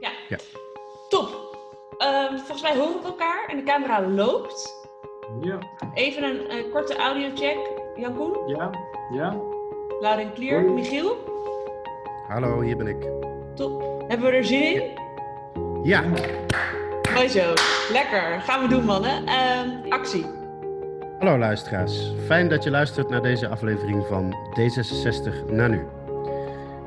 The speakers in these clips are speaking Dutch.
Ja. Ja. Top. Ehm, volgens mij horen we elkaar en de camera loopt. Ja, Even een eh, korte audiocheck. Jan Koen, ja, ja. loud en clear. Hoi. Michiel, Hallo, hier ben ik. top. Hebben we er zin in? Ja, Mooi zo. Lekker. Gaan we doen, mannen. Ehm, actie. hallo luisteraars. Fijn dat je luistert naar deze aflevering van D66 na nu.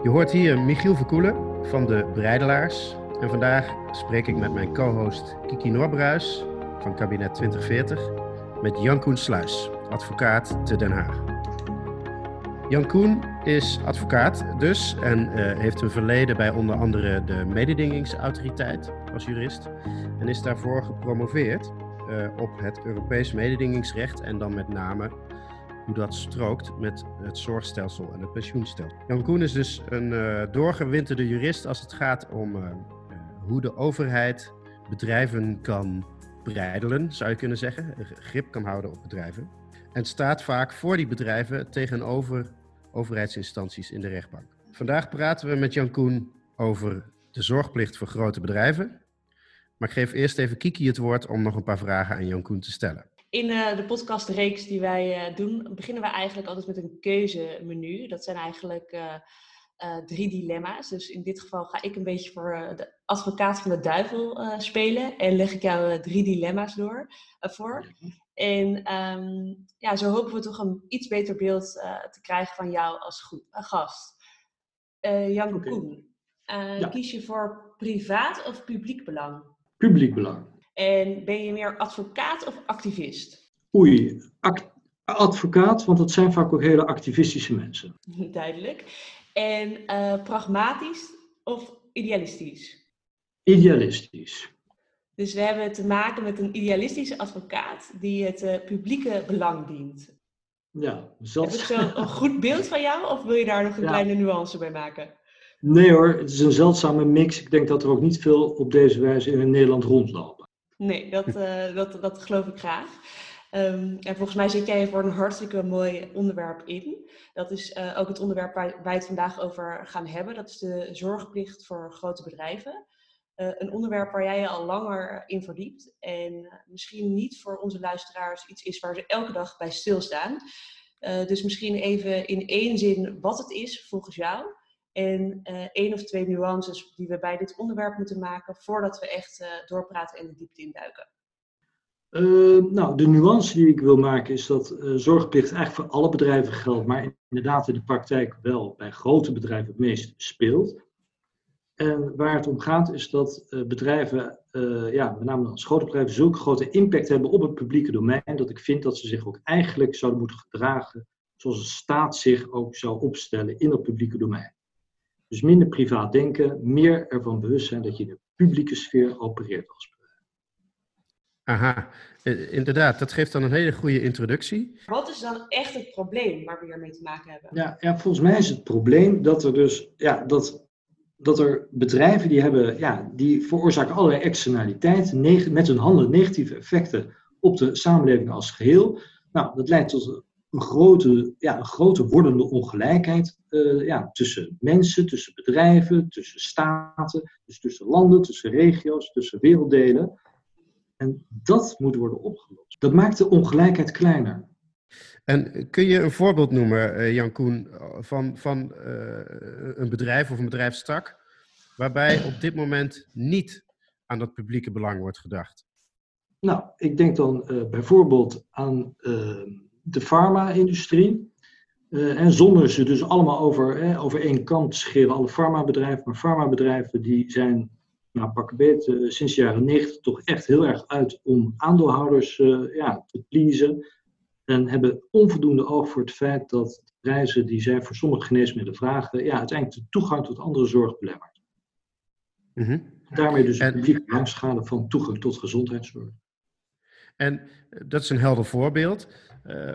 Je hoort hier Michiel Verkoelen van de Breidelaars. En vandaag spreek ik met mijn co-host Kiki Norbruis van kabinet 2040 met Jan Koen Sluis, advocaat te Den Haag. Jan Koen is advocaat dus en eh, heeft een verleden bij onder andere de mededingingsautoriteit als jurist en is daarvoor gepromoveerd eh, op het Europees mededingingsrecht en dan met name hoe dat strookt met het zorgstelsel en het pensioenstelsel. Jan Koen is dus een eh, doorgewinterde jurist als het gaat om hoe de overheid bedrijven kan breidelen, zou je kunnen zeggen, grip kan houden op bedrijven. En staat vaak voor die bedrijven tegenover overheidsinstanties in de rechtbank. Vandaag praten we met Jan Koen over de zorgplicht voor grote bedrijven. Maar ik geef eerst even Kiki het woord om nog een paar vragen aan Jan Koen te stellen. In eh, de podcastreeks die wij eh, doen, beginnen we eigenlijk altijd met een keuzemenu. Dat zijn eigenlijk eh, eh, drie dilemma's. Dus in dit geval ga ik een beetje voor eh, de advocaat van de duivel eh, spelen. En leg ik jou drie dilemma's door, voor. En ehm, ja, zo hopen we toch een iets beter beeld te krijgen van jou als goed, gast. Jan Oké. Koen, Ja. kies je voor privaat of publiek belang? Publiek belang. En ben je meer advocaat of activist? Oei, advocaat, want dat zijn vaak ook hele activistische mensen. Duidelijk. En eh, pragmatisch of idealistisch? Idealistisch. Dus we hebben te maken met een idealistische advocaat die het eh, publieke belang dient. Ja, Heb ik zat... zo een goed beeld van jou of wil je daar nog een Ja. kleine nuance bij maken? Nee hoor, het is een zeldzame mix. Ik denk dat er ook niet veel op deze wijze in Nederland rondlopen. Nee, dat, eh, dat, dat geloof ik graag. Ehm, en volgens mij zit jij voor een hartstikke mooi onderwerp in. Dat is eh, ook het onderwerp waar wij het vandaag over gaan hebben. Dat is de zorgplicht voor grote bedrijven. Eh, een onderwerp waar jij je al langer in verdiept. En misschien niet voor onze luisteraars iets is waar ze elke dag bij stilstaan. Eh, dus misschien even in één zin wat het is volgens jou. En eh, één of twee nuances die we bij dit onderwerp moeten maken voordat we echt doorpraten en de diepte induiken. Eh, nou, de nuance die ik wil maken is dat eh, zorgplicht eigenlijk voor alle bedrijven geldt, maar inderdaad in de praktijk wel bij grote bedrijven het meest speelt. En waar het om gaat is dat eh, bedrijven, eh, ja, met name als grote bedrijven, zulke grote impact hebben op het publieke domein, dat ik vind dat ze zich ook eigenlijk zouden moeten gedragen zoals de staat zich ook zou opstellen in het publieke domein. Dus minder privaat denken, meer ervan bewust zijn dat je in de publieke sfeer opereert als. Aha, eh, inderdaad, dat geeft dan een hele goede introductie. Wat is dan echt het probleem waar we hiermee te maken hebben? Ja, ja, volgens mij is het probleem dat er dus, ja, dat, dat er bedrijven die hebben, ja, die veroorzaken allerlei externaliteiten, neg- met hun handen negatieve effecten op de samenleving als geheel. Nou, dat leidt tot een grote, ja, een grote wordende ongelijkheid eh, ja, tussen mensen, tussen bedrijven, tussen staten, dus tussen landen, tussen regio's, tussen werelddelen. En dat moet worden opgelost. Dat maakt de ongelijkheid kleiner. En kun je een voorbeeld noemen, eh, Jan Koen, van, van eh, een bedrijf of een bedrijfstak waarbij op dit moment niet aan dat publieke belang wordt gedacht? Nou, ik denk dan eh, bijvoorbeeld aan de farma-industrie. En zonder ze dus allemaal over, over één kant te scheren, alle farmabedrijven. Maar farmabedrijven die zijn, nou pak beet, eh, sinds de jaren negentig toch echt heel erg uit om aandeelhouders eh, ja, te pleasen. En hebben onvoldoende oog voor het feit dat de prijzen die zij voor sommige geneesmiddelen vragen, ja, uiteindelijk de toegang tot andere zorg belemmert. Mhm. Daarmee dus En- een publieke belangschade van toegang tot gezondheidszorg. En eh, dat is een helder voorbeeld.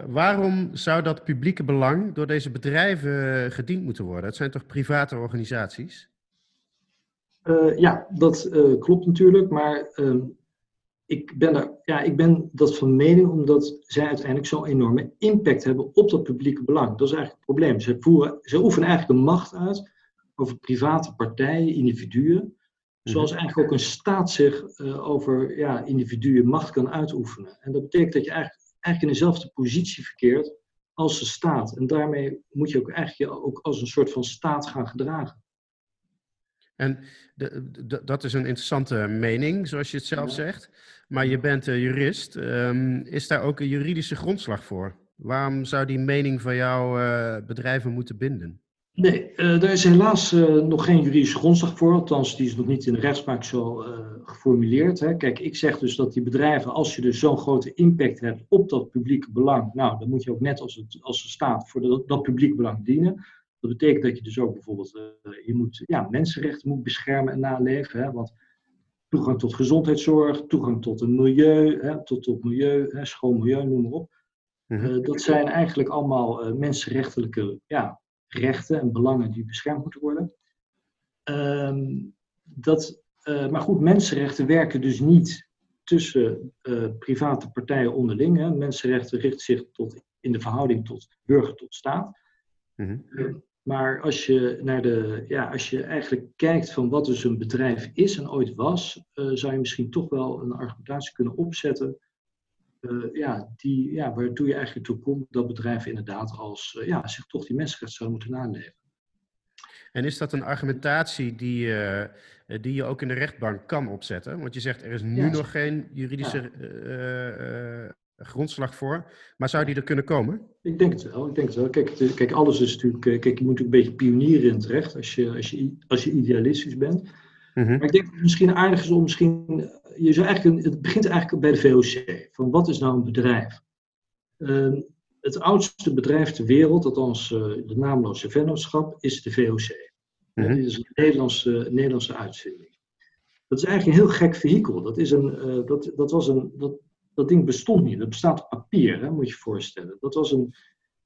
Waarom zou dat publieke belang door deze bedrijven gediend moeten worden? Het zijn toch private organisaties? Eh, ja, dat eh, klopt natuurlijk, maar ehm, ik, ben er, ja, ik ben dat van mening omdat zij uiteindelijk zo'n enorme impact hebben op dat publieke belang. Dat is eigenlijk het probleem. Ze, voeren, ze oefenen eigenlijk een macht uit over private partijen, individuen. Zoals eigenlijk ook een staat zich uh, over ja, individuen macht kan uitoefenen. En dat betekent dat je eigenlijk, eigenlijk in dezelfde positie verkeert als de staat. En daarmee moet je ook eigenlijk je ook als een soort van staat gaan gedragen. En de, de, dat is een interessante mening, zoals je het zelf zegt. Maar je bent jurist. Um, is daar ook een juridische grondslag voor? Waarom zou die mening van jouw uh, bedrijven moeten binden? Nee, uh, er is helaas uh, nog geen juridische grondslag voor. Althans, die is nog niet in de rechtspraak zo geformuleerd. Hè. Kijk, ik zeg dus dat die bedrijven, als je dus zo'n grote impact hebt op dat publieke belang, nou, dan moet je ook net als, het, als de staat voor de, dat publiek belang dienen. Dat betekent dat je dus ook bijvoorbeeld, je moet ja, mensenrechten moet beschermen en naleven. Hè, want toegang tot gezondheidszorg, toegang tot een milieu, hè, tot, tot milieu, hè, schoon milieu, noem maar op. Uh, dat zijn eigenlijk allemaal uh, mensenrechtelijke ja, rechten en belangen die beschermd moeten worden. Uh, dat, uh, maar goed, mensenrechten werken dus niet tussen private partijen onderling. Hè. Mensenrechten richten zich tot, in de verhouding tot burger tot staat. -hmm. Maar als je, naar de, ja, als je eigenlijk kijkt van wat dus een bedrijf is en ooit was, uh, zou je misschien toch wel een argumentatie kunnen opzetten. Uh, ja, die, ja, waartoe je eigenlijk toe komt dat bedrijven inderdaad als, uh, ja, zich toch die mensenrechten zouden moeten naleven. En is dat een argumentatie die, die je ook in de rechtbank kan opzetten? Want je zegt er is nu ja, nog geen juridische grondslag voor. Maar zou die er kunnen komen? Ik denk het wel. Ik denk het wel. Kijk, het, kijk alles is natuurlijk. Eh, kijk, je moet natuurlijk een beetje pionieren in terecht als je, als je, als je idealistisch bent. Mm -hmm. Maar ik denk dat het misschien aardig is om misschien. Je zou eigenlijk, het begint eigenlijk bij de VOC. Van wat is nou een bedrijf? Uh, het oudste bedrijf ter wereld, althans uh, de naamloze vennootschap, is de VOC. Mm -hmm. Dit is een Nederlandse, Nederlandse uitvinding. Dat is eigenlijk een heel gek vehikel. Dat, is een, uh, dat, dat, was een, dat, dat ding bestond niet. Dat bestaat op papier, hè, moet je je voorstellen. Dat was een,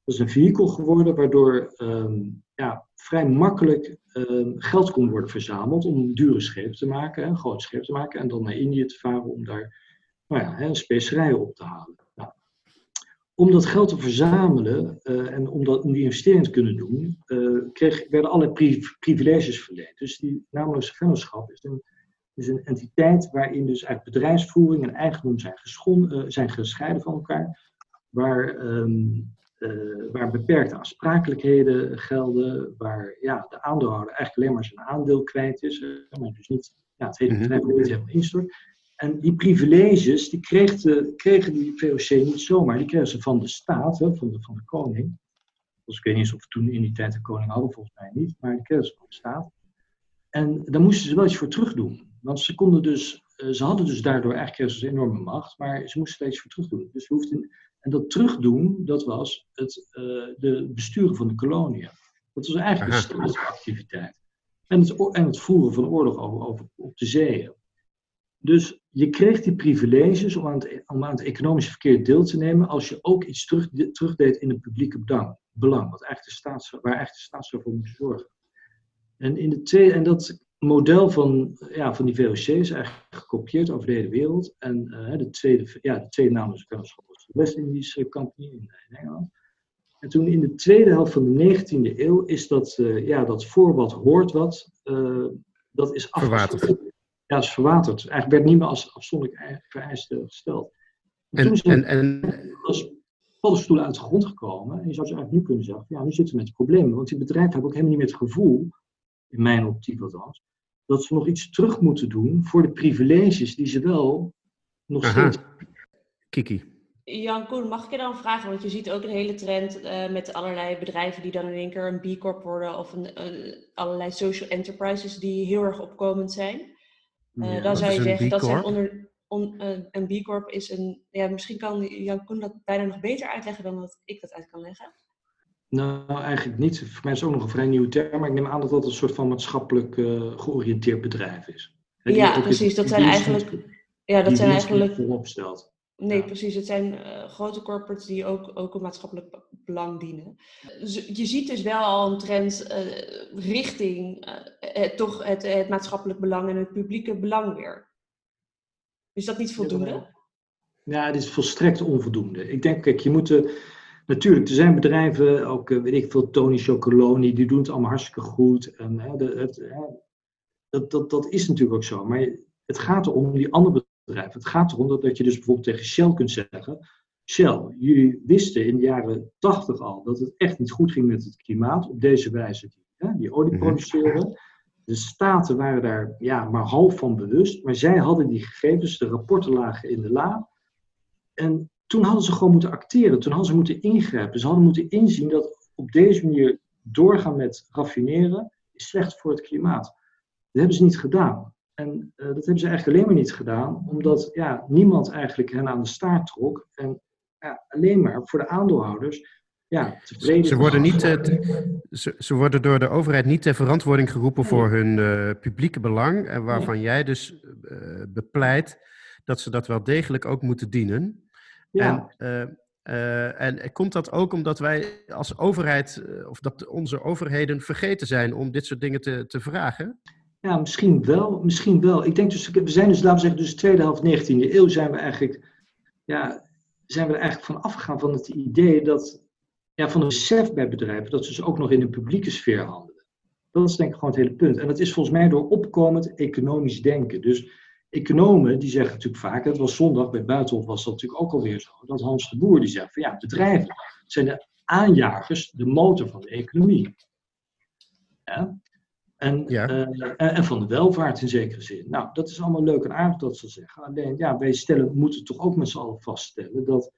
dat een vehikel geworden waardoor um, ja, vrij makkelijk um, geld kon worden verzameld om dure schepen te maken, een groot scheep te maken en dan naar Indië te varen om daar nou ja, hè, specerijen op te halen. Nou, om dat geld te verzamelen uh, en om, dat, om die investering te kunnen doen, uh, kreeg, werden allerlei privileges verleend. Dus die nameloze vennootschap is een is een entiteit waarin dus eigenlijk bedrijfsvoering en eigendom zijn, uh, zijn gescheiden van elkaar. Waar, um, uh, waar beperkte aansprakelijkheden gelden. Waar ja, de aandeelhouder eigenlijk alleen maar zijn aandeel kwijt is. Uh, maar dus niet, ja, het hele bedrijf niet helemaal instort. En die privileges, die kreeg de, kregen die VOC niet zomaar. Die kregen ze van de staat, hè, van, de, van de koning. Dus ik weet niet eens of we toen in die tijd de koning hadden, volgens mij niet. Maar die kregen ze van de staat. En daar moesten ze wel iets voor terug doen. Want ze konden dus, uh, ze hadden dus daardoor eigenlijk een enorme macht, maar ze moesten steeds voor terugdoen. Dus we hoefden, en dat terugdoen, dat was het uh, de besturen van de koloniën. Dat was eigenlijk een staatsactiviteit. En het, en het voeren van oorlog over, over, op de zeeën. Dus je kreeg die privileges om aan, het, om aan het economische verkeer deel te nemen als je ook iets terug, terugdeed in het publieke belang, belang wat eigenlijk de staat, waar eigenlijk de staat zou voor moeten zorgen. En, in de twee, en dat model van, ja, van die VOC is eigenlijk gekopieerd over de hele wereld. En uh, de, tweede, ja, de tweede naam is was de West-Indische Company in, in, Engeland. En toen in de tweede helft van de 19e eeuw is dat, uh, ja, dat voor wat hoort wat, uh, dat is verwaterd. Ja, is verwaterd. Eigenlijk werd niet meer als afzonderlijk vereiste gesteld. En, en, en, en als paddenstoelen uit de grond gekomen. En je zou ze eigenlijk nu kunnen zeggen, ja, nu zitten we met problemen. Want die bedrijven hebben ook helemaal niet meer het gevoel, in mijn optiek althans, dat ze nog iets terug moeten doen voor de privileges die ze wel nog Aha. steeds. Kiki. Jan Koen, mag ik je dan vragen? Want je ziet ook een hele trend uh, met allerlei bedrijven die dan in één keer een B Corp worden of een, uh, allerlei social enterprises die heel erg opkomend zijn. Uh, ja, dan zou je zeggen dat zijn onder, on, een B Corp is een. Ja, misschien kan Jan Koen dat bijna nog beter uitleggen dan dat ik dat uit kan leggen. Nou, eigenlijk niet. Voor mij is het ook nog een vrij nieuwe term, maar ik neem aan dat dat een soort van maatschappelijk uh, georiënteerd bedrijf is. Ja, precies. Dat zijn eigenlijk. Ja, dat zijn eigenlijk. Nee, ja. precies. Het zijn uh, grote corporates die ook, ook een maatschappelijk belang dienen. Dus je ziet dus wel al een trend uh, richting het, toch het, het, maatschappelijk belang en het publieke belang weer. Is dat niet voldoende? Ja, het is volstrekt onvoldoende. Ik denk, kijk, je moet. De, Natuurlijk, er zijn bedrijven, ook weet ik veel, Tony Chocoloni, die doen het allemaal hartstikke goed. En, hè, de, het, hè, dat, dat, dat is natuurlijk ook zo. Maar het gaat erom die andere bedrijven. Het gaat erom dat, dat je dus bijvoorbeeld tegen Shell kunt zeggen. Shell, jullie wisten in de jaren 80 al dat het echt niet goed ging met het klimaat op deze wijze. Hè, die olie mhm. produceren. De staten waren daar ja, maar half van bewust, maar zij hadden die gegevens, de rapporten lagen in de la. En toen hadden ze gewoon moeten acteren, toen hadden ze moeten ingrijpen. Ze hadden moeten inzien dat op deze manier doorgaan met raffineren is slecht voor het klimaat. Dat hebben ze niet gedaan. En uh, dat hebben ze eigenlijk alleen maar niet gedaan, omdat ja, niemand eigenlijk hen aan de staart trok. En ja, alleen maar voor de aandeelhouders ja, tevreden. Ze worden, niet, ze, ze, worden door de overheid niet ter verantwoording geroepen voor hun uh, publieke belang. En waarvan jij dus uh, bepleit dat ze dat wel degelijk ook moeten dienen. Ja. En, uh, en komt dat ook omdat wij als overheid, of dat onze overheden vergeten zijn om dit soort dingen te, te vragen? Ja, misschien wel. Misschien wel. Ik denk dus, we zijn dus, laten we zeggen, dus de tweede helft 19e eeuw zijn we eigenlijk, ja, zijn we er eigenlijk van afgegaan van het idee dat, ja, van een besef bij bedrijven, dat ze dus ook nog in een publieke sfeer handelen. Dat is denk ik gewoon het hele punt. En dat is volgens mij door opkomend economisch denken. Dus economen die zeggen natuurlijk vaak, het was zondag bij Buitenhof was dat natuurlijk ook alweer zo, dat Hans de Boer die zegt van ja, bedrijven zijn de aanjagers, de motor van de economie. Ja? En, eh, en van de welvaart in zekere zin. Nou, dat is allemaal leuk en aardig dat ze zeggen. Alleen, ja, wij stellen, moeten toch ook met z'n allen vaststellen dat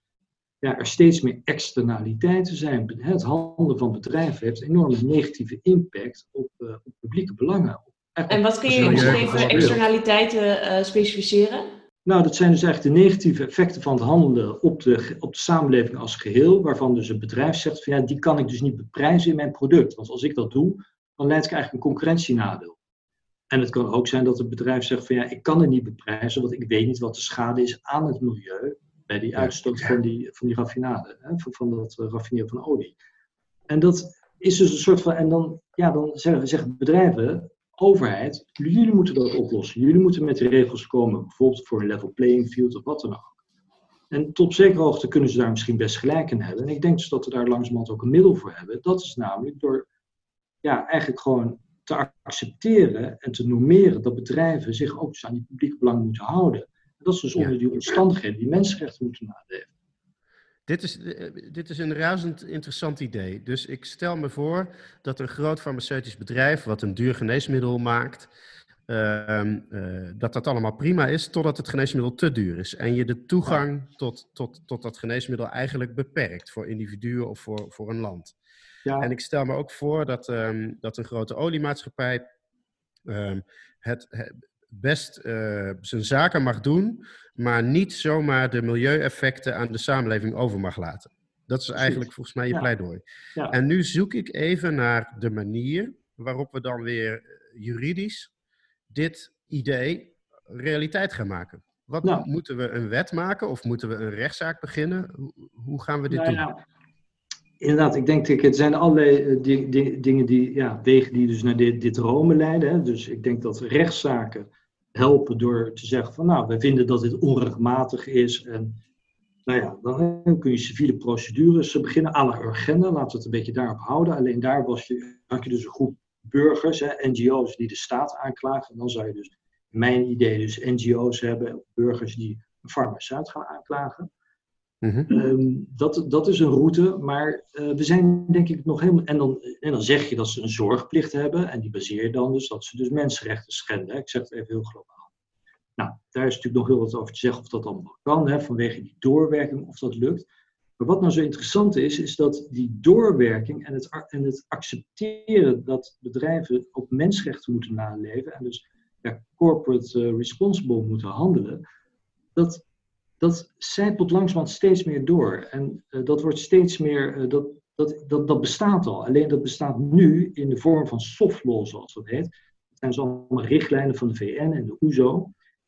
ja, er steeds meer externaliteiten zijn. Het handelen van bedrijven heeft een enorme negatieve impact op, uh, op publieke belangen. En wat kun je misschien even externaliteiten uh, specificeren? Nou, dat zijn dus eigenlijk de negatieve effecten van het handelen op de, op de samenleving als geheel, waarvan dus een bedrijf zegt van ja, die kan ik dus niet beprijzen in mijn product. Want als ik dat doe, dan leidt ik eigenlijk een concurrentienadeel. En het kan ook zijn dat het bedrijf zegt van ja, ik kan het niet beprijzen, want ik weet niet wat de schade is aan het milieu bij die uitstoot van die, van die raffinade, hè, van, van dat uh, raffineren van olie. En dat is dus een soort van, en dan, ja, dan zeggen, zeggen bedrijven, overheid, jullie moeten dat oplossen. Jullie moeten met de regels komen, bijvoorbeeld voor een level playing field of wat dan ook. En tot zekere hoogte kunnen ze daar misschien best gelijk in hebben. En ik denk dus dat we daar langzamerhand ook een middel voor hebben. Dat is namelijk door ja, eigenlijk gewoon te accepteren en te normeren dat bedrijven zich ook dus aan die publieke belang moeten houden. En dat ze dus onder die omstandigheden die mensenrechten moeten naleven. Dit is, eh, dit is een razend interessant idee. Dus ik stel me voor dat een groot farmaceutisch bedrijf, wat een duur geneesmiddel maakt, uh, uh, dat dat allemaal prima is, totdat het geneesmiddel te duur is. En je de toegang tot, tot, tot dat geneesmiddel eigenlijk beperkt voor individuen of voor, voor een land. Ja. En ik stel me ook voor dat, um, dat een grote oliemaatschappij um, het, het, best uh, zijn zaken mag doen, maar niet zomaar de milieueffecten aan de samenleving over mag laten. Dat is eigenlijk volgens mij je ja. pleidooi. Ja. En nu zoek ik even naar de manier waarop we dan weer eh, juridisch dit idee realiteit gaan maken. Wat nou. moeten we een wet maken of moeten we een rechtszaak beginnen? Hoe gaan we dit nou, doen? inderdaad, ik denk, het zijn allerlei eh, dingen die, ja, wegen die dus naar dit, dit Rome leiden. Hè. Dus ik denk dat rechtszaken helpen door te zeggen van, nou, we vinden dat dit onrechtmatig is. En nou ja, dan kun je civiele procedures beginnen, à la urgenda, laten we het een beetje daarop houden. Alleen daar was je, had je dus een groep burgers, hè, NGO's, die de staat aanklagen. En dan zou je dus, mijn idee, dus NGO's hebben, burgers die een farmaceut gaan aanklagen. Mm -hmm. dat, dat is een route, maar uh, we zijn denk ik nog helemaal. En dan, en dan zeg je dat ze een zorgplicht hebben, en die baseer dan dus dat ze dus mensenrechten schenden. Ik zeg het even heel globaal. Nou, daar is natuurlijk nog heel wat over te zeggen of dat allemaal kan, hè, vanwege die doorwerking, of dat lukt. Maar wat nou zo interessant is, is dat die doorwerking en het, en het accepteren dat bedrijven ook mensenrechten moeten naleven en dus ja, corporate uh, responsible moeten handelen, dat dat zijpelt langzamerhand steeds meer door. En uh, dat wordt steeds meer, uh, dat, dat, dat, dat bestaat al. Alleen dat bestaat nu in de vorm van soft law, zoals dat heet. Dat zijn zo allemaal richtlijnen van de VN en de OESO. E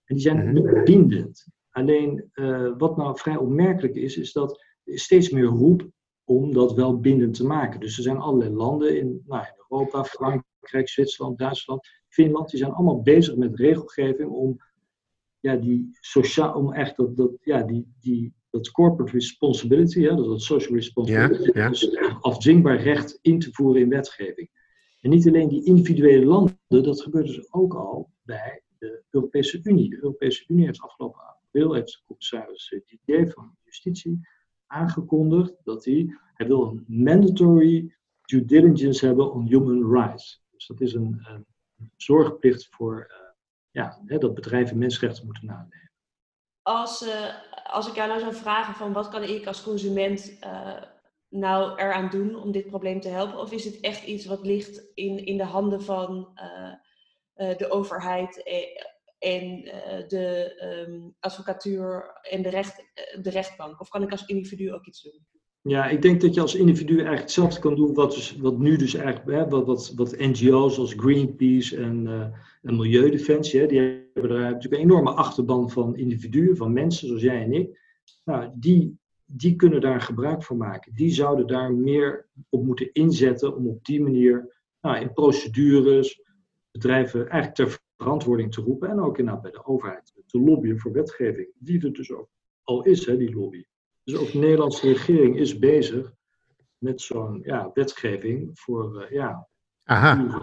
en die zijn mhm. bindend. Alleen uh, wat nou vrij opmerkelijk is, is dat er steeds meer roep om dat wel bindend te maken. Dus er zijn allerlei landen in, nou, in Europa, Frankrijk, Zwitserland, Duitsland, Finland, die zijn allemaal bezig met regelgeving om ja, die sociaal, om echt dat, dat, ja, die, die, dat corporate responsibility, ja, dat, dat social responsibility, ja, ja. dus afdwingbaar recht in te voeren in wetgeving. En niet alleen die individuele landen, dat gebeurt dus ook al bij de Europese Unie. De Europese Unie heeft afgelopen april, heeft de commissaris Didier van Justitie aangekondigd dat hij, hij wil een mandatory due diligence hebben on human rights. Dus dat is een, een zorgplicht voor uh, ja, hè, dat bedrijven mensenrechten moeten nanemen. Als, uh, als ik jou nou zou vragen van wat kan ik als consument uh, nou eraan doen om dit probleem te helpen? Of is het echt iets wat ligt in, in de handen van de overheid en de um, advocatuur en de, recht, de rechtbank? Of kan ik als individu ook iets doen? Ja, ik denk dat je als individu eigenlijk hetzelfde kan doen wat, dus, wat nu dus eigenlijk, hè, wat, wat, wat NGO's zoals Greenpeace en, uh, en Milieudefensie, hè, die hebben daar natuurlijk een enorme achterban van individuen, van mensen zoals jij en ik. Nou, die, die kunnen daar gebruik van maken. Die zouden daar meer op moeten inzetten om op die manier nou, in procedures bedrijven eigenlijk ter verantwoording te roepen en ook inderdaad bij de overheid te lobbyen voor wetgeving, die er dus ook al is, hè, die lobby. Dus ook de Nederlandse regering is bezig met zo'n ja, wetgeving voor uh, ja, Aha.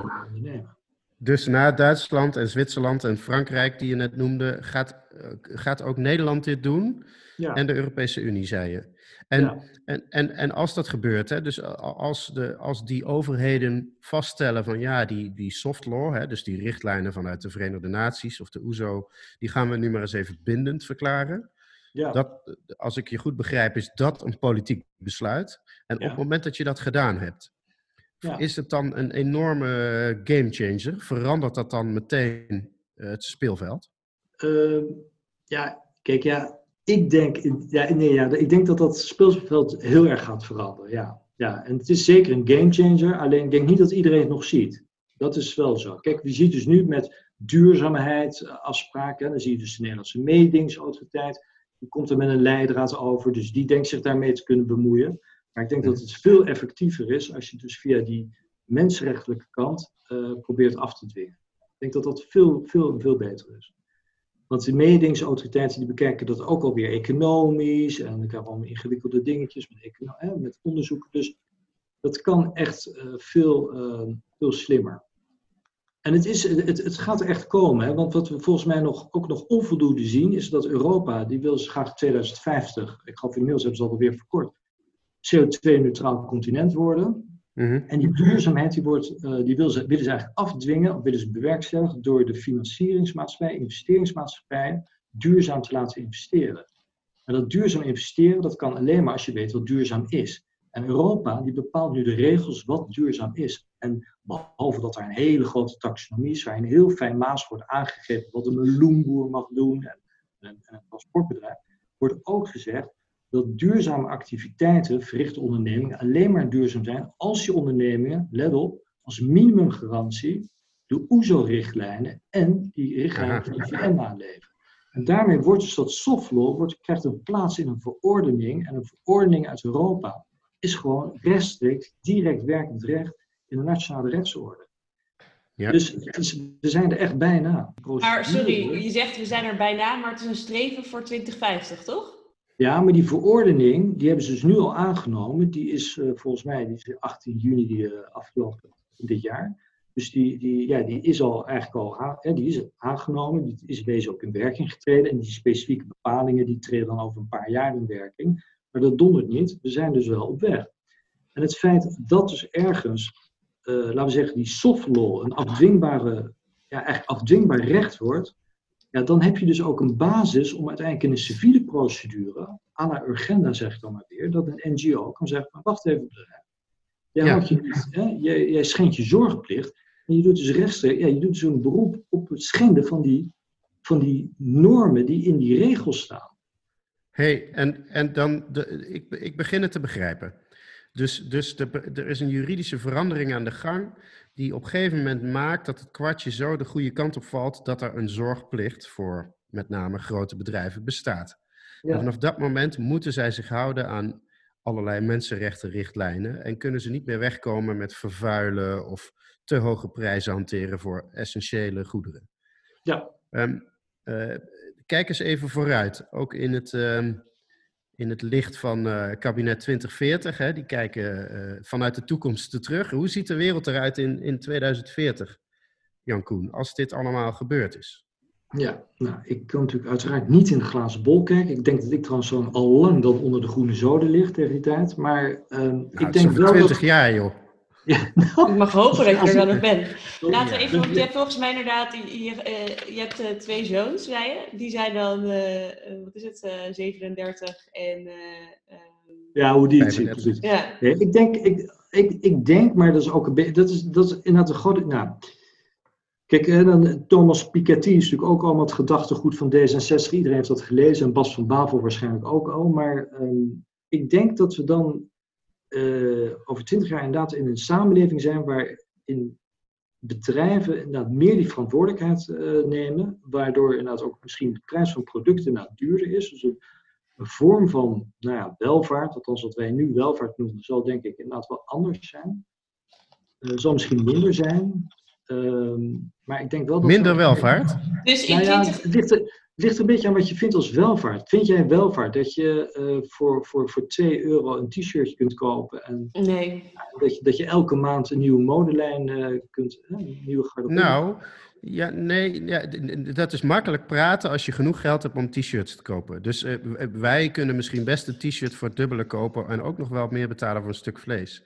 Dus na Duitsland en Zwitserland en Frankrijk, die je net noemde, gaat, uh, gaat ook Nederland dit doen. Ja. En de Europese Unie, zei je. En, ja. en, en, en als dat gebeurt, hè, dus als, de, als die overheden vaststellen van ja, die, die soft law, hè, dus die richtlijnen vanuit de Verenigde Naties of de OESO, e die gaan we nu maar eens even bindend verklaren. Ja. Dat, als ik je goed begrijp, is dat een politiek besluit. En op het moment dat je dat gedaan hebt, ja. is het dan een enorme gamechanger? Verandert dat dan meteen uh, het speelveld? Uh, ja, kijk, ja, ik denk, ja, nee, ja, ik denk dat dat speelveld heel erg gaat veranderen. Ja. Ja, en het is zeker een gamechanger, alleen ik denk niet dat iedereen het nog ziet. Dat is wel zo. Kijk, je ziet dus nu met duurzaamheid afspraken, dan zie je dus de Nederlandse mededingsautoriteit, die komt er met een leidraad over, dus die denkt zich daarmee te kunnen bemoeien. Maar ik denk dat het veel effectiever is als je dus via die mensenrechtelijke kant uh, probeert af te dwingen. Ik denk dat dat veel, veel, veel beter is. Want de mededingsautoriteiten die bekijken dat ook alweer economisch en krijgen we allemaal ingewikkelde dingetjes met, met onderzoeken. Dus dat kan echt uh, veel, uh, veel slimmer. En het, is, het, het gaat echt komen, hè? want wat we volgens mij nog, ook nog onvoldoende zien, is dat Europa, die wil graag 2050, ik geloof inmiddels hebben ze dat alweer verkort, CO2-neutraal continent worden. Mm-hmm. En die duurzaamheid die wordt, uh, die wil ze, willen ze eigenlijk afdwingen, of willen ze bewerkstelligen door de financieringsmaatschappij, investeringsmaatschappijen, duurzaam te laten investeren. En dat duurzaam investeren, dat kan alleen maar als je weet wat duurzaam is. En Europa die bepaalt nu de regels wat duurzaam is. En behalve dat er een hele grote taxonomie is, waar een heel fijn maas wordt aangegeven wat een meloenboer mag doen en, en, en een transportbedrijf, wordt ook gezegd dat duurzame activiteiten verrichte ondernemingen alleen maar duurzaam zijn als je ondernemingen, let op, als minimumgarantie de OESO-richtlijnen en die richtlijnen van de VN naleven. En daarmee wordt dus dat soft law wordt, krijgt een plaats in een verordening en een verordening uit Europa is gewoon rechtstreeks direct werkend recht in de nationale rechtsorde. Ja. Dus, we zijn er echt bijna. Maar sorry, je zegt we zijn er bijna, maar het is een streven voor 2050, toch? Ja, maar die verordening, die hebben ze dus nu al aangenomen. Die is uh, volgens mij die is 18 juni die, uh, afgelopen dit jaar. Dus die, die, ja, die is al eigenlijk al aan, hè, die is aangenomen. Die is deze ook in werking getreden. En die specifieke bepalingen die treden dan over een paar jaar in werking. Maar dat dondert niet. We zijn dus wel op weg. En het feit dat dus ergens, uh, laten we zeggen, die soft law een afdwingbare, ja, echt afdwingbaar recht wordt, ja, dan heb je dus ook een basis om uiteindelijk in een civiele procedure, à la Urgenda zeg ik dan maar weer, dat een NGO kan zeggen, maar wacht even bedrijf. Jij, ja. je niet, hè? Jij, jij schendt je zorgplicht en je doet dus rechtstreeks, ja, je doet dus een beroep op het schenden van die, van die normen die in die regels staan hey, en, en dan, de, ik, ik begin het te begrijpen. Dus, dus de, er is een juridische verandering aan de gang die op een gegeven moment maakt dat het kwartje zo de goede kant op valt dat er een zorgplicht voor met name grote bedrijven bestaat. En vanaf dat moment moeten zij zich houden aan allerlei mensenrechtenrichtlijnen en kunnen ze niet meer wegkomen met vervuilen of te hoge prijzen hanteren voor essentiële goederen. Ja. Um, uh, kijk eens even vooruit, ook in het, um, in het licht van uh, kabinet 2040. Hè? Die kijken uh, vanuit de toekomst terug. Hoe ziet de wereld eruit in, in 2040, Jan Koen, als dit allemaal gebeurd is? Ja, nou, ik kan natuurlijk uiteraard niet in de glazen bol kijken. Ik denk dat ik trouwens zo al lang dan onder de groene zoden ligt tegen die tijd. Maar uh, nou, ik denk wel 20 jaar, joh. Ja, nou, ik mag hopen dat je er dan nog bent. Laten we even, want je hebt volgens mij inderdaad, je, je, uh, je hebt uh, twee zoons, zei je. Die zijn dan, uh, wat is het, 37 en... ja, hoe die het ziet, precies. Ja. ja. ik, denk, ik, ik, ik denk, maar dat is ook een beetje, dat is, dat is inderdaad een grote, nou... Kijk, en dan, Thomas Piketty is natuurlijk ook allemaal het gedachtegoed van D66. Iedereen heeft dat gelezen en Bas van Bavel waarschijnlijk ook al. Maar um, ik denk dat we dan uh, over twintig jaar inderdaad in een samenleving zijn waarin bedrijven inderdaad meer die verantwoordelijkheid uh, nemen, waardoor inderdaad ook misschien de prijs van producten inderdaad duurder is. Dus een, een, vorm van nou ja, welvaart, althans wat wij nu welvaart noemen, zal denk ik inderdaad wel anders zijn. Uh, zal misschien minder zijn. Ehm, maar ik denk wel dat. Minder welvaart? Dus in nou ja, 20... Het ligt een beetje aan wat je vindt als welvaart. Vind jij welvaart dat je uh, voor, voor, voor 2 euro een t-shirtje kunt kopen? En, nee. Dat je, dat je elke maand een nieuwe modelijn uh, kunt, uh, een nieuwe garderobe. Nou, ja, nee, ja, dat is makkelijk praten als je genoeg geld hebt om t-shirts te kopen. Dus wij kunnen misschien best een t-shirt voor het dubbele kopen en ook nog wel meer betalen voor een stuk vlees.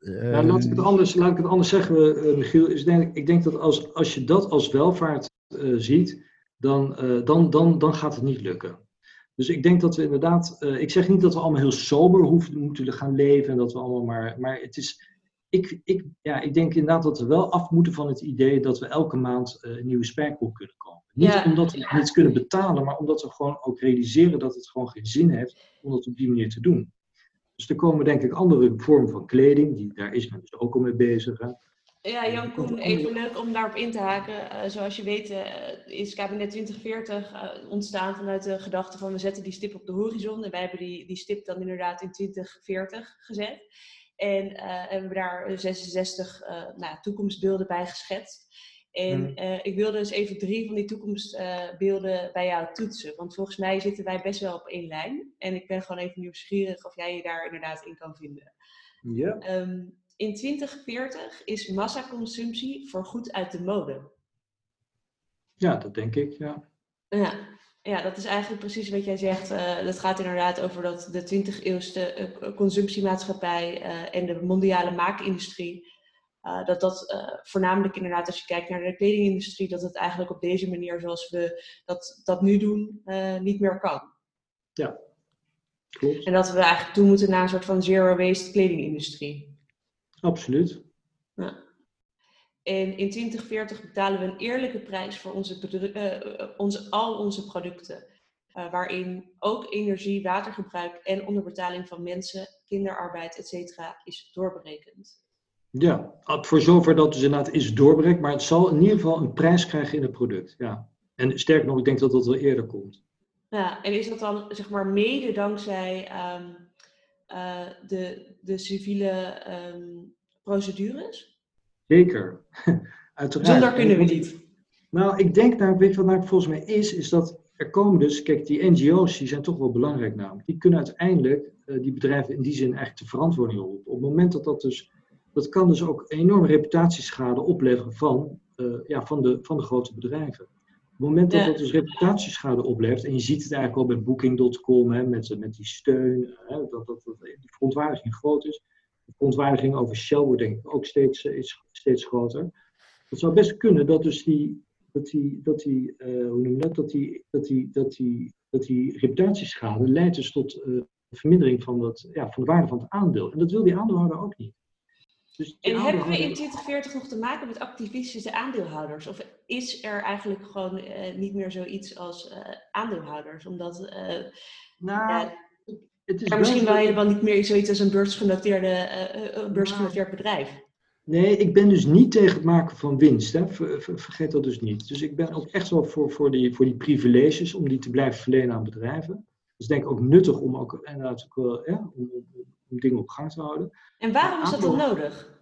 Nou, laat, ik het anders, laat ik het anders zeggen, Michiel. Is denk, ik denk dat als, als je dat als welvaart ziet, dan, uh, dan, dan, dan gaat het niet lukken. Dus ik denk dat we inderdaad, uh, ik zeg niet dat we allemaal heel sober hoeven, moeten gaan leven en dat we allemaal maar, maar het is, ik, ik, ja, ik denk inderdaad dat we wel af moeten van het idee dat we elke maand uh, een nieuwe spijkerbroek kunnen kopen. Niet ja. omdat we het niet kunnen betalen, maar omdat we gewoon ook realiseren dat het gewoon geen zin heeft om dat op die manier te doen. Dus er komen denk ik andere vormen van kleding, die, daar is men dus ook al mee bezig. Hè. Ja, Jan Koen, even leuk om daarop in te haken. Uh, zoals je weet uh, is kabinet 2040 uh, ontstaan vanuit de gedachte van we zetten die stip op de horizon. En wij hebben die, die stip dan inderdaad in 2040 gezet. En hebben we daar 66 nou, toekomstbeelden bij geschetst. En hmm. ik wilde dus even drie van die toekomstbeelden bij jou toetsen. Want volgens mij zitten wij best wel op één lijn. En ik ben gewoon even nieuwsgierig of jij je daar inderdaad in kan vinden. Ja. Um, in 2040 is massaconsumptie voorgoed uit de mode. Ja, dat denk ik, ja. Ja, ja dat is eigenlijk precies wat jij zegt. Uh, dat gaat inderdaad over dat de 20-eeuwste uh, consumptiemaatschappij uh, en de mondiale maakindustrie. dat dat voornamelijk inderdaad, als je kijkt naar de kledingindustrie, dat het eigenlijk op deze manier zoals we dat, dat nu doen, niet meer kan. Ja, klopt. En dat we eigenlijk toe moeten naar een soort van zero-waste kledingindustrie. Absoluut. Ja. En in 2040 betalen we een eerlijke prijs voor onze, uh, onze, al onze producten. Uh, waarin ook energie, watergebruik en onderbetaling van mensen, kinderarbeid, etc. is doorberekend. Ja, voor zover dat dus inderdaad is doorberekend, maar het zal in ieder geval een prijs krijgen in het product. Ja. En sterker nog, ik denk dat dat wel eerder komt. Ja, en is dat dan zeg maar mede dankzij um, uh, de, de civiele um, procedures? Zeker, uiteraard. Zonder kunnen we niet. Nou, ik denk, nou, weet je wat nou volgens mij is, is dat er komen dus, kijk, die NGO's die zijn toch wel belangrijk namelijk. Die kunnen uiteindelijk uh, die bedrijven in die zin eigenlijk de verantwoording roepen. Op het moment dat dat dus, dat kan dus ook enorme reputatieschade opleveren van, uh, ja, van, de, van de grote bedrijven. Op het moment dat dat dus reputatieschade oplevert, en je ziet het eigenlijk al bij Booking.com, hè, met, met die steun, hè, dat, dat, dat die verontwaardiging groot is. De verontwaardiging over Shell wordt denk ik ook steeds, is steeds groter. Het zou best kunnen dat dus die, dat die, dat die uh, hoe noem je dat, dat die, dat die, dat die, dat die reputatieschade leidt dus tot uh, vermindering van, dat, ja, van de waarde van het aandeel. En dat wil die aandeelhouder ook niet. Dus en hebben we in 2040 nog te maken met activistische aandeelhouders? Of is er eigenlijk gewoon uh, niet meer zoiets als uh, aandeelhouders? Omdat uh, nou, het is er misschien wel helemaal niet meer zoiets als een beursgenoteerde, beursgenoteerd bedrijf. Nee, ik ben dus niet tegen het maken van winst. Hè. Ver, ver, vergeet dat dus niet. Dus ik ben ook echt wel voor, voor, die, voor die privileges, om die te blijven verlenen aan bedrijven. Dus denk ik ook nuttig om ook inderdaad ook wel, ja, om, om, dingen op gang te houden. En waarom is dat dan nodig?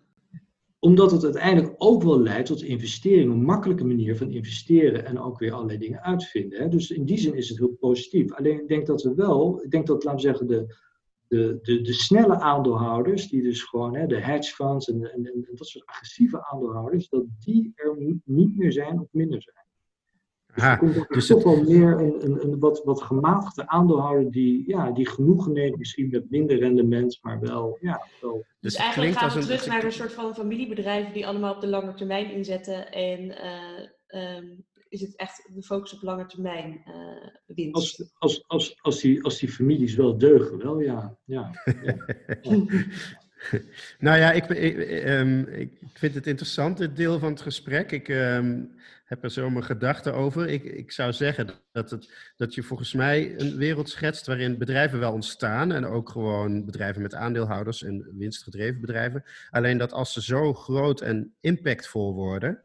Omdat het uiteindelijk ook wel leidt tot investeringen, een makkelijke manier van investeren en ook weer allerlei dingen uitvinden. Hè. Dus in die zin is het heel positief. Alleen ik denk dat we wel, ik denk dat, laten we zeggen, de, de, de, de snelle aandeelhouders, die dus gewoon hè, de hedge funds en, en, en dat soort agressieve aandeelhouders, dat die er niet meer zijn of minder zijn. Dus er komt ook dus toch wel meer een, een, een, wat, wat gematigde aandeelhouder die, ja, die genoegen neemt, misschien met minder rendement, maar wel. Ja, wel. Dus, dus eigenlijk gaan we terug naar een soort van familiebedrijven die allemaal op de lange termijn inzetten en uh, um, is het echt de focus op lange termijn uh, winst. Als, als, als, als, die, als die families wel deugen, wel ja. ja, nou ja, ik, um, ik, vind het interessant, dit deel van het gesprek. Ik um, heb er zo mijn gedachten over. Ik, ik zou zeggen dat, het, dat je volgens mij een wereld schetst waarin bedrijven wel ontstaan. En ook gewoon bedrijven met aandeelhouders en winstgedreven bedrijven. Alleen dat als ze zo groot en impactvol worden,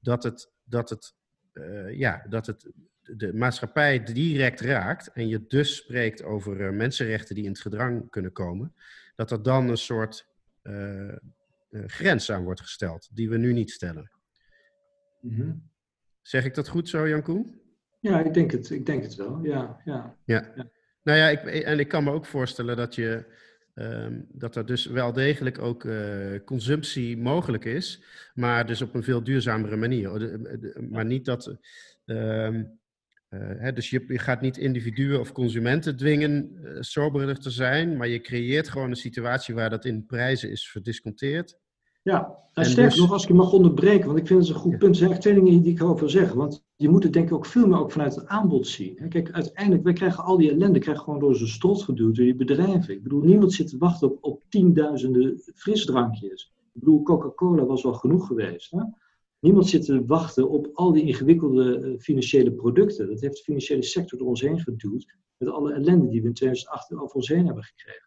dat het, dat het uh, ja, dat het de maatschappij direct raakt en je dus spreekt over uh, mensenrechten die in het gedrang kunnen komen, dat er dan een soort uh, grens aan wordt gesteld, die we nu niet stellen. Mm -hmm. Zeg ik dat goed zo, Jan Koen? Ja, ik denk het, ik denk het wel. Ja, ja. ja. ja. Nou ja, ik, en ik kan me ook voorstellen dat je Um, dat er dus wel degelijk ook uh, consumptie mogelijk is, maar dus op een veel duurzamere manier. Maar niet dat. Uh, hè, dus je, je, gaat niet individuen of consumenten dwingen uh, soberder te zijn, maar je creëert gewoon een situatie waar dat in prijzen is verdisconteerd. Ja, en sterker dus... nog, als ik je mag onderbreken, want ik vind het een goed punt. Er zijn echt twee dingen die ik erover zeg. Want je moet het denk ik ook veel meer ook vanuit het aanbod zien. Kijk, uiteindelijk, wij krijgen al die ellende krijgen gewoon door zijn strot geduwd door die bedrijven. Ik bedoel, niemand zit te wachten op, op tienduizenden frisdrankjes. Ik bedoel, Coca-Cola was al genoeg geweest. Hè? Niemand zit te wachten op al die ingewikkelde eh, financiële producten. Dat heeft de financiële sector door ons heen geduwd. Met alle ellende die we in 2008 over ons heen hebben gekregen.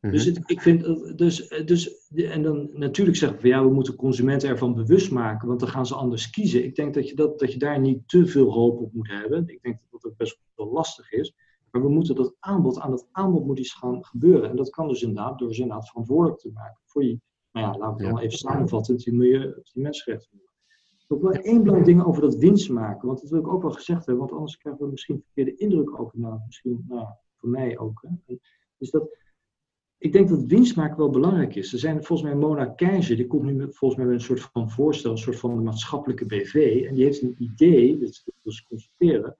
Dus mhm. het, ik vind, dus, dus, en dan natuurlijk zeggen we van ja, we moeten consumenten ervan bewust maken, want dan gaan ze anders kiezen. Ik denk dat je, dat, dat je daar niet te veel hoop op moet hebben. Ik denk dat dat best wel lastig is. Maar we moeten dat aanbod, aan dat aanbod moet iets gaan gebeuren. En dat kan dus inderdaad door ze inderdaad verantwoordelijk te maken voor je, nou ja, laten we het dan even samenvatten, die, milieu, die mensenrechten. Ook wel één belangrijk ding over dat winst maken, want dat wil ik ook wel gezegd hebben, want anders krijgen we misschien verkeerde indruk over, nou, misschien, nou, voor mij ook. Hè. Is dat ik denk dat winst maken wel belangrijk is. Er zijn volgens mij Mona Keizer, die komt nu met, volgens mij met een soort van voorstel, een soort van maatschappelijke BV. En die heeft een idee, dat wil ze constateren,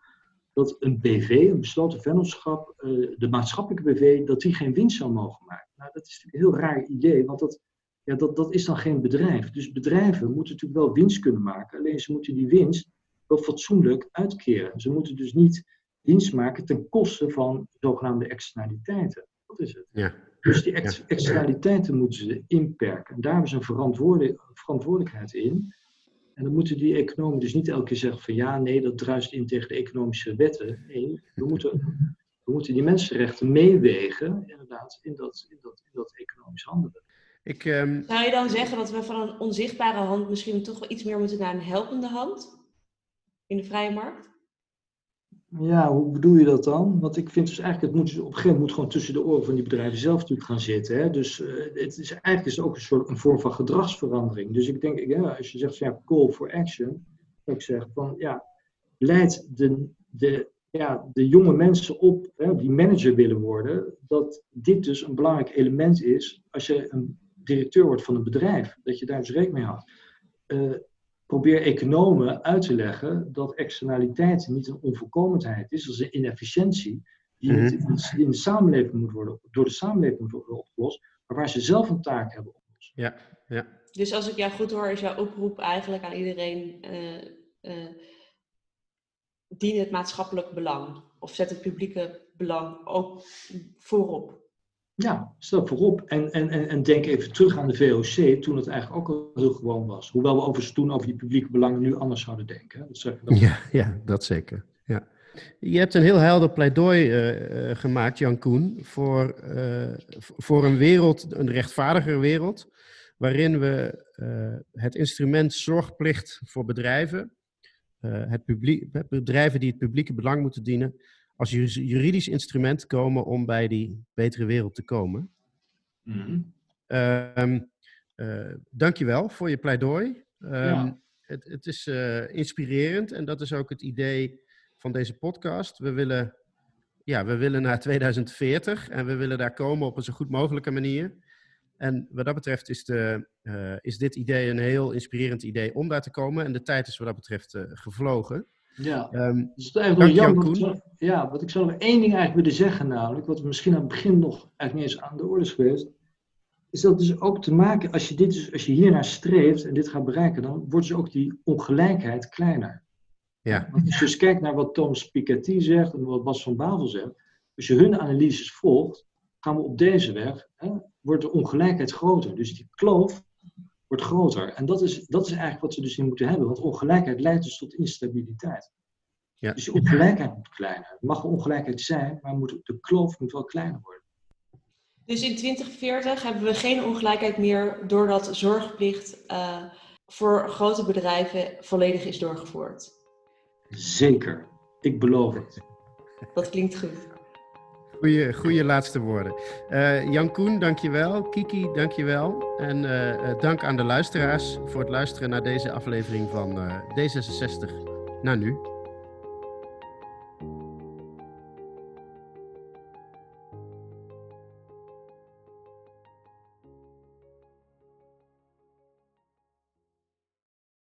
dat een BV, een besloten vennootschap, uh, de maatschappelijke BV, dat die geen winst zou mogen maken. Nou, dat is natuurlijk een heel raar idee, want dat, ja, dat, dat is dan geen bedrijf. Dus bedrijven moeten natuurlijk wel winst kunnen maken, alleen ze moeten die winst wel fatsoenlijk uitkeren. Ze moeten dus niet winst maken ten koste van zogenaamde externaliteiten. Dat is het. Ja. Dus die externaliteiten moeten ze inperken. En daar hebben ze een verantwoordelijkheid in. En dan moeten die economen dus niet elke keer zeggen van ja, nee, dat druist in tegen de economische wetten. Nee, we moeten, we moeten die mensenrechten meewegen, inderdaad, in dat, in dat, in dat economisch handelen. Ik, um... Zou je dan zeggen dat we van een onzichtbare hand misschien toch wel iets meer moeten naar een helpende hand in de vrije markt? Ja, hoe bedoel je dat dan? Want ik vind dus eigenlijk, het moet op een gegeven moment moet gewoon tussen de oren van die bedrijven zelf natuurlijk gaan zitten. Hè? Dus uh, het is, eigenlijk is het ook een soort een vorm van gedragsverandering. Dus ik denk, ja, als je zegt, ja, call for action, zou ik zeggen van, ja, leid de, de, ja, de jonge mensen op, hè, die manager willen worden, dat dit dus een belangrijk element is als je een directeur wordt van een bedrijf, dat je daar dus rekening mee houdt. Uh, probeer economen uit te leggen dat externaliteit niet een onvolkomenheid is, dat is een inefficiëntie die mm in de samenleving moet worden, door de samenleving moet worden opgelost, maar waar ze zelf een taak hebben opgelost. Ja, ja. Dus als ik jou goed hoor, is jouw oproep eigenlijk aan iedereen, uh, uh, dien het maatschappelijk belang of zet het publieke belang ook voorop. Ja, stel voorop. En, en, en, en denk even terug aan de VOC, toen het eigenlijk ook al heel gewoon was. Hoewel we overigens toen over die publieke belangen nu anders zouden denken. Dat ja, ja, dat zeker. Ja. Je hebt een heel helder pleidooi uh, gemaakt, Jan Koen, voor, uh, voor een wereld, een rechtvaardiger wereld, waarin we het instrument zorgplicht voor bedrijven, het publiek, bedrijven die het publieke belang moeten dienen, als juridisch instrument komen om bij die betere wereld te komen. Mm uh, dankjewel voor je pleidooi. Ehm, het, het, is inspirerend en dat is ook het idee van deze podcast. We willen, ja, we willen naar 2040 en we willen daar komen op een zo goed mogelijke manier. En wat dat betreft is, de, uh, is dit idee een heel inspirerend idee om daar te komen. En de tijd is wat dat betreft gevlogen. Ja, um, dus eigenlijk wel jammer. ja, wat ik zou nog één ding eigenlijk willen zeggen, namelijk, wat we misschien aan het begin nog eigenlijk niet eens aan de orde is geweest, is dat dus ook te maken, als je, dit dus, als je hiernaar streeft en dit gaat bereiken, dan wordt dus ook die ongelijkheid kleiner. Ja. als je dus kijkt naar wat Thomas Piketty zegt en wat Bas van Bavel zegt, als je hun analyses volgt, gaan we op deze weg, hè, wordt de ongelijkheid groter. Dus die kloof wordt groter. En dat is, dat is eigenlijk wat we dus in moeten hebben. Want ongelijkheid leidt dus tot instabiliteit. Ja. Dus de ongelijkheid moet kleiner. Het mag ongelijkheid zijn, maar moet, de kloof moet wel kleiner worden. Dus in 2040 hebben we geen ongelijkheid meer doordat zorgplicht uh, voor grote bedrijven volledig is doorgevoerd. Zeker, ik beloof het. Dat klinkt goed. Goeie, goeie laatste woorden. Uh, Jan Koen, dankjewel. Kiki, dankjewel. En uh, dank aan de luisteraars voor het luisteren naar deze aflevering van uh, D66. Na nu.